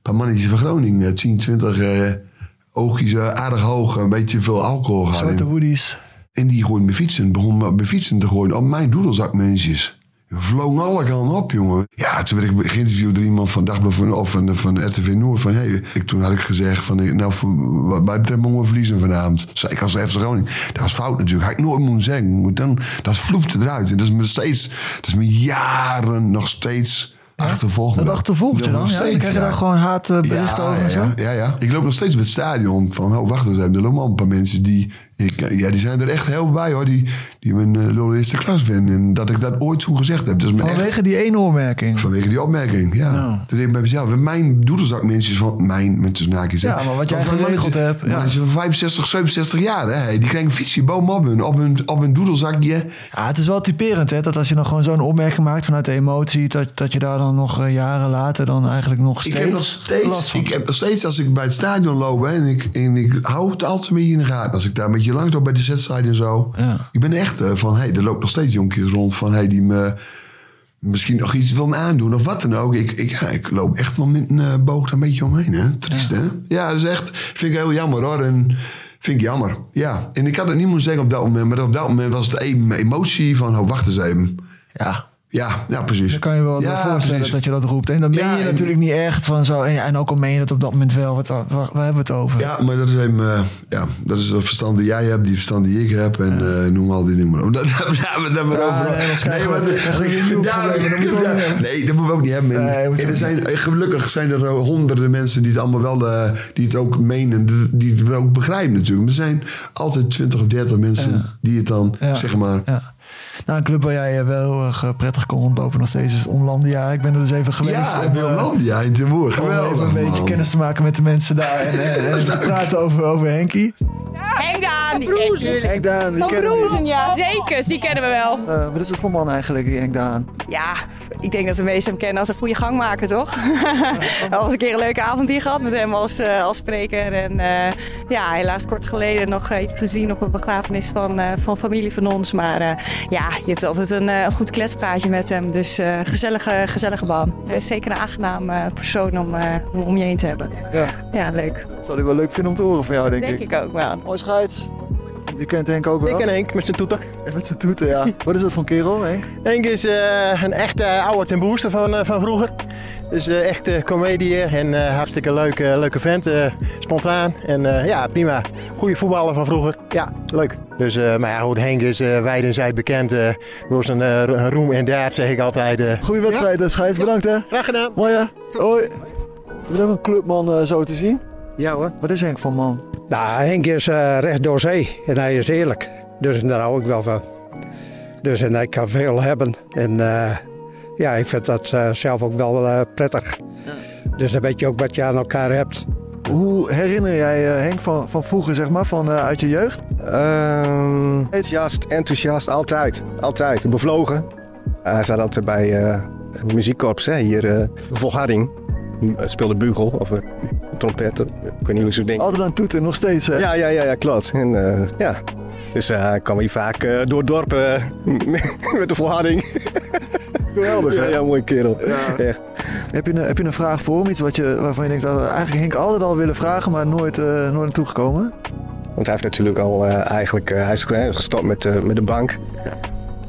paar mannetjes van Groningen. 10, 20 uh, oogjes aardig hoog. Een beetje veel alcohol gehad. Zwarte woodies. En die gooiden mijn fietsen. Begon mijn fietsen te gooien op mijn doedelzakmensjes. Vlogen alle kanten op, jongen. Ja, toen werd ik geïnterviewd door iemand van Dagblad van, of van, van RTV Noord. Van, hey, ik, toen had ik gezegd van, nou, voor, wat mij betreft mogen we verliezen vanavond. Zei ik als FC Groningen. Dat was fout natuurlijk. Had ik nooit moeten zeggen. Dan, dat vloepte eruit. En dat is me steeds, dat is me jaren nog steeds... Achtervolgd dat achtervolgt je dan? Ja, steeds, krijg je daar gewoon haatberichten ja, over en zo? Ja, ja. Ik loop nog steeds bij het stadion van, oh, wacht eens even. Er lopen een paar mensen die, ik, ja, die zijn er echt heel bij hoor. Die, die mijn uh, de eerste klas vinden. En dat ik dat ooit toen gezegd heb. Dus vanwege echt, die ene opmerking? Vanwege die opmerking, ja. ja. Toen denk ik bij mezelf, mijn doedelzakmensen van mijn, met tussen naakjes. Ja, maar wat jij geregeld hebt. Ja. Mensen van 65, 67 jaar, hè. Die krijgen een fietsje bovenop hun, op hun, op hun doedelzakje. Ja, het is wel typerend, hè. Dat als je dan gewoon zo'n opmerking maakt vanuit de emotie, dat, dat je daar dan nog uh, jaren later dan eigenlijk nog steeds ik heb nog steeds, ik heb nog steeds als ik bij het stadion loop hè, en, ik, en ik hou het altijd een beetje in de gaten. Als ik daar een beetje langs loop bij de zetstadion en zo. Ja. Ik ben echt uh, van, hey, er loopt nog steeds jonkjes rond van, hey, die me misschien nog iets wil aandoen of wat dan ook. Ik, ik, ja, ik loop echt wel met een uh, boog daar een beetje omheen. Hè? Triest, ja. hè? Ja, dat is echt, vind ik heel jammer hoor. En vind ik jammer. Ja, en ik had het niet moeten zeggen op dat moment, maar op dat moment was het een emotie van, oh, wacht eens even. Ja. Ja, ja, precies. Dan kan je wel ja, voorstellen precies. dat je dat roept. En dan meen Ja, je en- natuurlijk niet echt van zo. En, en ook al meen je het op dat moment wel. Wat, waar, waar hebben we het over? Ja, maar dat is, een, uh, ja, dat is het verstand die jij hebt, die verstand die ik heb. En uh, noem al die dingen maar op. [laughs] Daar hebben we Ja, over. nee, dat maar dat- dat Dat. Nee, dat moeten we ook niet hebben. En- en er zijn, eh, gelukkig zijn er honderden mensen die het allemaal wel, uh, die het ook menen, die het wel ook begrijpen natuurlijk. Maar er zijn altijd 20 of 30 mensen die het dan, Ja. zeg maar... Nou, een club waar jij eh, wel heel erg eh, prettig kon rondlopen nog steeds is Omlandia. Ik ben er dus even geweest. Ja, om, eh, Hollandia, in Timboer. om Geweldig, even een beetje kennis te maken met de mensen daar. En, eh, en te praten over, over Henkie. Henk Daan. Henk Daan, die Van kennen ja. Zeker, die kennen we wel. Eh, wat is het voor man eigenlijk, die Henk Daan? Ja, ik denk dat de meesten hem kennen als een goede gangmaker, toch? [laughs] We hadden een keer een leuke avond hier gehad met hem als, eh, als spreker. En eh, ja, helaas kort geleden nog even gezien op een begrafenis van, eh, van familie van ons. Maar eh, ja, je hebt altijd een, eh, een goed kletspraatje met hem. Dus eh, gezellige, gezellige man. Is zeker een aangenaam eh, persoon om, om om je heen te hebben. Ja. Ja, leuk. Dat zal hij wel leuk vinden om te horen van jou, denk, Denk ik ook wel. Mooi scheids. Je kent Henk ook wel? Ik ken Henk met zijn toeter. Met zijn toeter, ja. [laughs] Wat is dat voor een kerel, Henk? Henk is eh, een echte oude ten booster van, eh, van vroeger. Dus eh echt uh, comedian en eh, hartstikke leuke, leuke vent. eh, spontaan en eh, ja, prima. Goede voetballer van vroeger. Ja, leuk. Dus, eh, maar ja, goed, Henk is uh, wijd en zijd bekend eh, door zijn eh, roem en daad, zeg ik altijd. eh. Goeie wedstrijd, ja? scheids. Bedankt, hè. Graag gedaan. Mooi, hè. Hoi. Je bent ook een clubman eh, zo te zien. Ja hoor. Wat is Henk voor man? Nou, Henk is eh, recht door zee en hij is eerlijk. Dus daar hou ik wel van. Dus en hij kan veel hebben. En eh, ja, ik vind dat eh, zelf ook wel eh, prettig. Dus dan weet je ook wat je aan elkaar hebt. Hoe herinner jij eh, Henk van, van vroeger, zeg maar, van eh, uit je jeugd? Ehm, enthousiast, enthousiast, altijd. Altijd. Bevlogen. hij zat altijd bij eh muziekkorps, hè, hier uh, Volharding. Speelde bugel of uh, trompet, ik weet niet hoe ze denken. Altijd aan toeten, nog steeds, hè? Ja, ja, ja, ja klopt. En, uh, ja. Dus hij kwam hier vaak uh, door het dorp uh, [laughs] met de volharding. [laughs] Geweldig, ja, hè? ja, mooie kerel. Ja. Echt. Heb je, een, heb je een vraag voor hem? Iets wat je, waarvan je denkt, oh, eigenlijk Henk altijd al willen vragen, maar nooit, eh, nooit naartoe gekomen? Want hij heeft natuurlijk al eh, eigenlijk, eh, hij is gestopt met, eh, met de bank.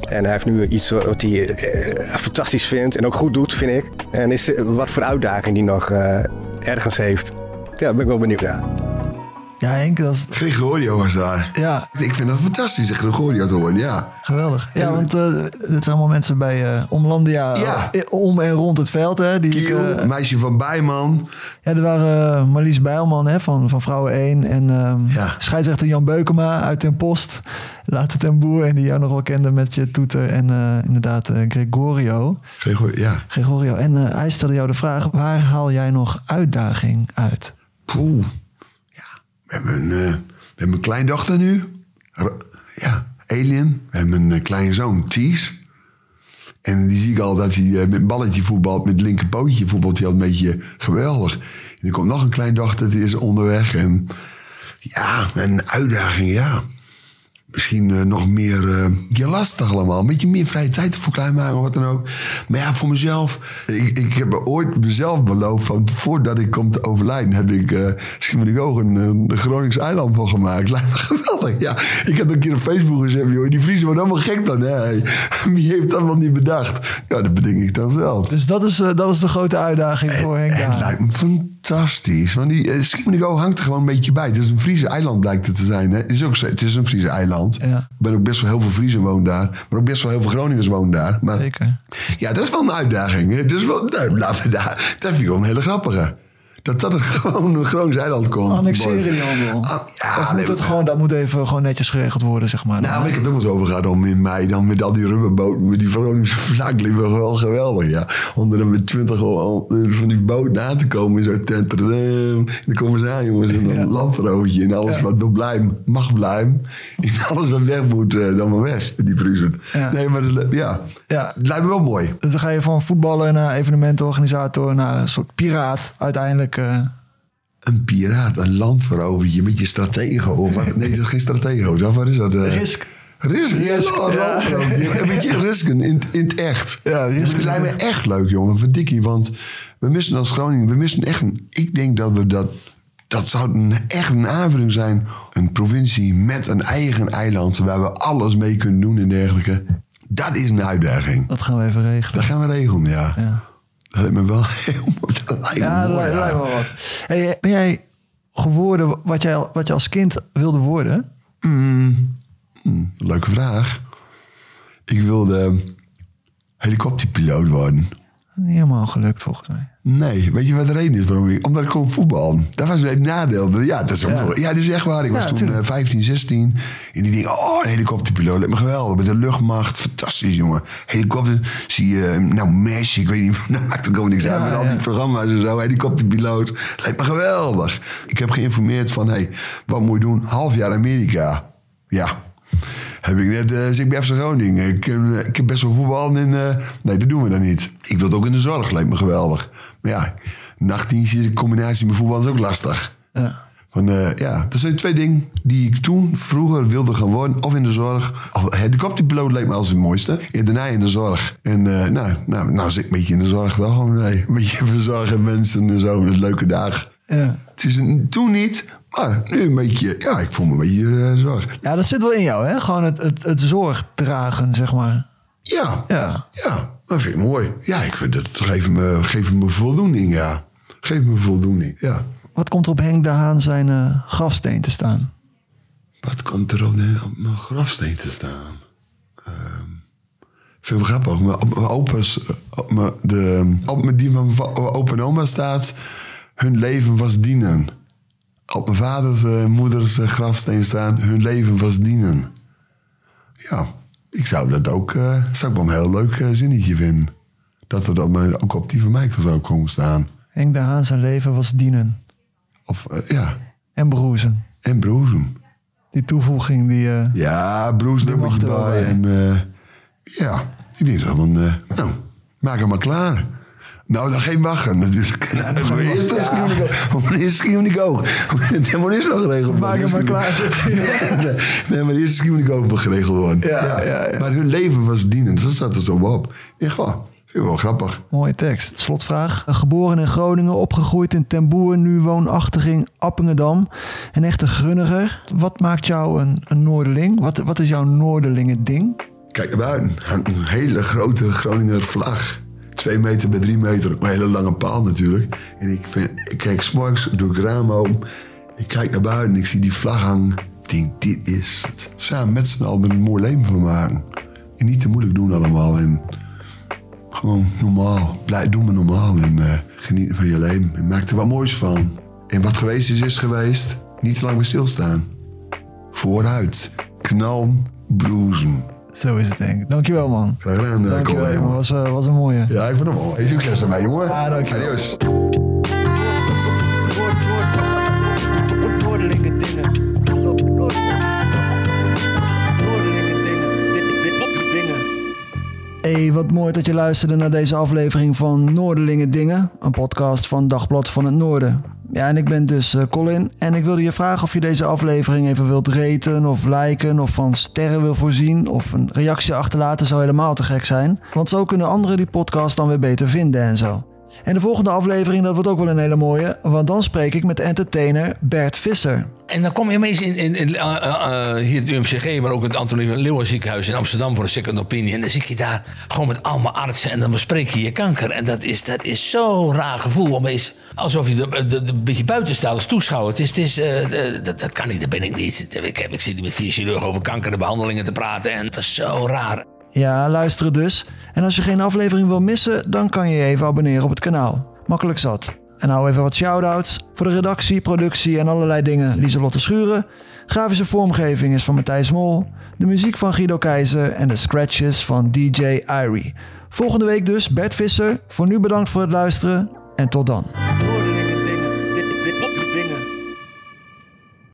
En hij heeft nu iets wat hij eh, fantastisch vindt en ook goed doet, vind ik. En is, wat voor uitdaging die nog eh, ergens heeft. Ja, daar ben ik wel benieuwd naar. Ja, Henk, dat is... Gregorio was daar. Ja. Ik vind dat fantastisch, Gregorio te horen, ja. Geweldig. Ja, want eh het zijn allemaal mensen bij eh Omlandia, Ja. eh, om en rond het veld. Hè, die Kiel, eh, meisje van Bijman. Ja, er waren eh, Marlies Bijlman hè, van, van Vrouwen 1 en ehm scheidsrechter Jan Beukema uit Den Post. Later ten Boer en die jou nog wel kende met je toeter en eh, inderdaad eh, Gregorio. Gregorio, ja. Gregorio. En eh, hij stelde jou de vraag, waar haal jij nog uitdaging uit? Poeh. We hebben een, eh, we hebben een kleindochter nu. Ja, Alien. We hebben een eh, kleinzoon, Ties. En die zie ik al dat hij eh, met balletje voetbalt, met linkerpootje voetbalt hij al een beetje geweldig. En er komt nog een kleindochter, die is onderweg. En ja, een uitdaging, ja. Misschien eh, nog meer eh, ja, lastig allemaal. Een beetje meer vrije tijd voor klein maken of wat dan ook. Maar ja, voor mezelf. Ik, ik heb ooit mezelf beloofd van voordat ik kom te overlijden... heb ik uh, Schiermonnikoog een, een Gronings eiland van gemaakt. [laughs] Lijkt me geweldig. Ja, ik heb een keer op Facebook gezegd... Joh, die Friesen worden allemaal gek dan. Hè? [laughs] Wie heeft dat wel niet bedacht? Ja, dat bedenk ik dan zelf. Dus dat is, eh, dat is de grote uitdaging voor Henk Het lijkt me fantastisch. Want die uh, hangt er gewoon een beetje bij. Het is een Friese eiland blijkt het te zijn. Hè? Het, is ook, het is een Friese eiland. Ja. Er ben ook best wel heel veel Friesen wonen daar. Maar ook best wel heel veel Groningers wonen daar. Maar, Zeker. Ja, dat is wel een uitdaging. Dus wel, nou, laten we daar, dat vind ik wel een hele grappige. Dat dat er [laughs] gewoon een Gronings eiland komt. Annexeren die handel. Ah, ja, of moet nee, het gewoon, dat moet even gewoon netjes geregeld worden, zeg maar. Nou, ik heb het ook wel eens over gehad om in mei dan met al die rubberboten, met die Groningse vlak, liepen wel geweldig, ja. Om er dan met twintig van die boten aan te komen, zo tent, en dan komen ze aan, jongens, en dan een landverhootje en alles wat nog blijven, mag blijven. En [laughs] alles wat weg moet, eh, dan maar weg, die. Ja. Nee, maar dat- ja, Ja. het lijkt me wel mooi. Dus dan ga je van voetballer naar evenementenorganisator naar een soort piraat uiteindelijk. Eh, Een piraat, een landverovertje met je stratego. Of wat? Nee, dat is geen stratego. Wat is dat? eh? Risk. Risk, Risk, een ja. Een beetje risken in, in het echt. Ja, risk. Het lijkt me echt leuk, jongen. Verdikkie, want we missen als Groningen... We missen echt een... Ik denk dat we dat... Dat zou een, echt een aanvulling zijn. Een provincie met een eigen eiland... waar we alles mee kunnen doen en dergelijke. Dat is een uitdaging. dat gaan we even regelen. Dat gaan we regelen, ja. Ja. Dat lijkt me wel [laughs] heel mooi. Dat lijkt me Ja, dat mooi, lijkt, me wel wat. Hey, ben jij geworden wat jij, wat je als kind wilde worden? Hmm, leuke vraag. Ik wilde helikopterpiloot worden. Niet helemaal gelukt volgens mij. Nee, weet je wat de reden is waarom ik? Omdat ik kon voetballen. Dat was het nadeel. Ja, dat is, Ja. ja, dat is echt waar. Ik was Ja, toen tuurlijk. eh, 15, 16. En die dingen, oh, een helikopterpiloot. Lijkt me geweldig. Met de luchtmacht. Fantastisch, jongen. Helikopter. Zie je, nou, Mesh. Ik weet niet, [laughs] dat maakt ook niks uit. Met al die programma's en zo. Helikopterpiloot. Lijkt me geweldig. Ik heb geïnformeerd van, hé, hey, wat moet je doen? Half jaar Amerika. Ja. Heb ik net, eh zeg ik bij FC Groningen. Ik, eh, ik heb best wel voetbal en eh, nee, dat doen we dan niet. Ik wil het ook in de zorg, lijkt me geweldig. Maar ja, nachtdienstjes in combinatie met voetbal is ook lastig. Ja. Van, ja, dat zijn twee dingen die ik toen vroeger wilde gaan worden. Of in de zorg. Of helikopterpiloot leek me als het mooiste. En daarna in de zorg. En nou, nou, nou zit ik een beetje in de zorg wel. Nee, [laughs] een beetje verzorgen mensen en zo. Een leuke dag. Ja. Het is een, toen niet, maar nu een beetje. Ja, ik voel me een beetje eh, zorg. ja, dat zit wel in jou, hè? Gewoon het, het, het zorg dragen, zeg maar. Ja, Ja. ja, dat vind ik mooi. Ja, ik vind dat geeft me, geeft me voldoening, ja. Geeft me voldoening, ja. Wat komt er op Henk de Haan zijn eh, grafsteen te staan? Wat komt er op, de, op mijn grafsteen te staan? Ehm vind ik wel grappig. Mijn, op mijn opa's, op mijn, de, op mijn die van opa en oma staat... hun leven was dienen. Op mijn vaders en moeders eh, grafsteen staan... hun leven was dienen. Ja, ik zou dat ook, eh, zou ik wel een heel leuk eh, zinnetje vinden. Dat het op mijn, ook op die van mij zou komen staan. Henk de Haan zijn leven was dienen. Of eh, ja, En broezen. en broezen. Die toevoeging die... eh, Ja, mag er bij. En eh, ja, ik denk dat van, eh, nou, maak hem maar klaar. Nou, dan geen wachten natuurlijk. [laughs] We eerst wachten. schreeuw ik ook. Eerst schreeuw ik ook. Dat moet eerst nog geregeld Maak hem maar klaar. [laughs] nee, nee, maar eerst schreeuw ik ook nog geregeld worden. Ja, ja, ja. Maar hun leven was dienend. Dat staat er zo op. Ja, goh, Vind ik wel grappig. Mooie tekst. Slotvraag. Geboren in Groningen, opgegroeid in Ten Boer, nu woonachtig in Appingedam. Een echte grunniger. Wat maakt jou een, een Noorderling? Wat, wat is jouw Noorderlingen ding? Kijk naar buiten. Hangt een hele grote Groninger vlag. Twee meter bij drie meter. Een hele lange paal natuurlijk. En ik, vind, ik kijk s'morgens door het raam open. Ik kijk naar buiten en ik zie die vlag hangen. Ik denk, dit is het. Samen met z'n allen een mooi leven van maken. En niet te moeilijk doen allemaal. En gewoon normaal. Blijf, doe me normaal. En eh, geniet van je leven. En maak er wat moois van. En wat geweest is, is geweest. Niet te lang meer stilstaan. Vooruit. Knallen, broezen. Zo is het denk ik. Dankjewel man. Graag gedaan, uh, Dankjewel jongen. Was, eh, was een mooie. Ja, ik vond hem mooi. Succes ermee, jongen. Ja, dankjewel. Adios. Hey, wat mooi dat je luisterde naar deze aflevering van Noorderlingen Dingen, een podcast van Dagblad van het Noorden. Ja, en ik ben dus eh, Colin en ik wilde je vragen of je deze aflevering even wilt raten of liken of van sterren wil voorzien of een reactie achterlaten zou helemaal te gek zijn. Want zo kunnen anderen die podcast dan weer beter vinden en zo. En de volgende aflevering, dat wordt ook wel een hele mooie, want dan spreek ik met entertainer Bert Visser. En dan kom je ineens in, in, eh, eh, eh, hier het UMCG, maar ook het Antonie Leeuwen ziekenhuis in Amsterdam voor een second opinion. En dan zit je daar gewoon met allemaal artsen en dan bespreek je je kanker. En dat is, dat is zo'n raar gevoel. Opeens alsof je de- een beetje buiten staat als toeschouwer. Het is, het is, dat, dat kan niet, dat ben ik niet. Ik, heb, ik zit hier met vier chirurgen over kanker en behandelingen te praten. En het was zo raar. Ja, luisteren dus. En als je geen aflevering wil missen, dan kan je je even abonneren op het kanaal. Makkelijk zat. En nou even wat shout-outs. Voor de redactie, productie en allerlei dingen Lieselotte Schuren. Grafische vormgeving is van Matthijs Mol. De muziek van Guido Keizer en de scratches van DJ Irie. Volgende week dus Bert Visser. Voor nu bedankt voor het luisteren en tot dan.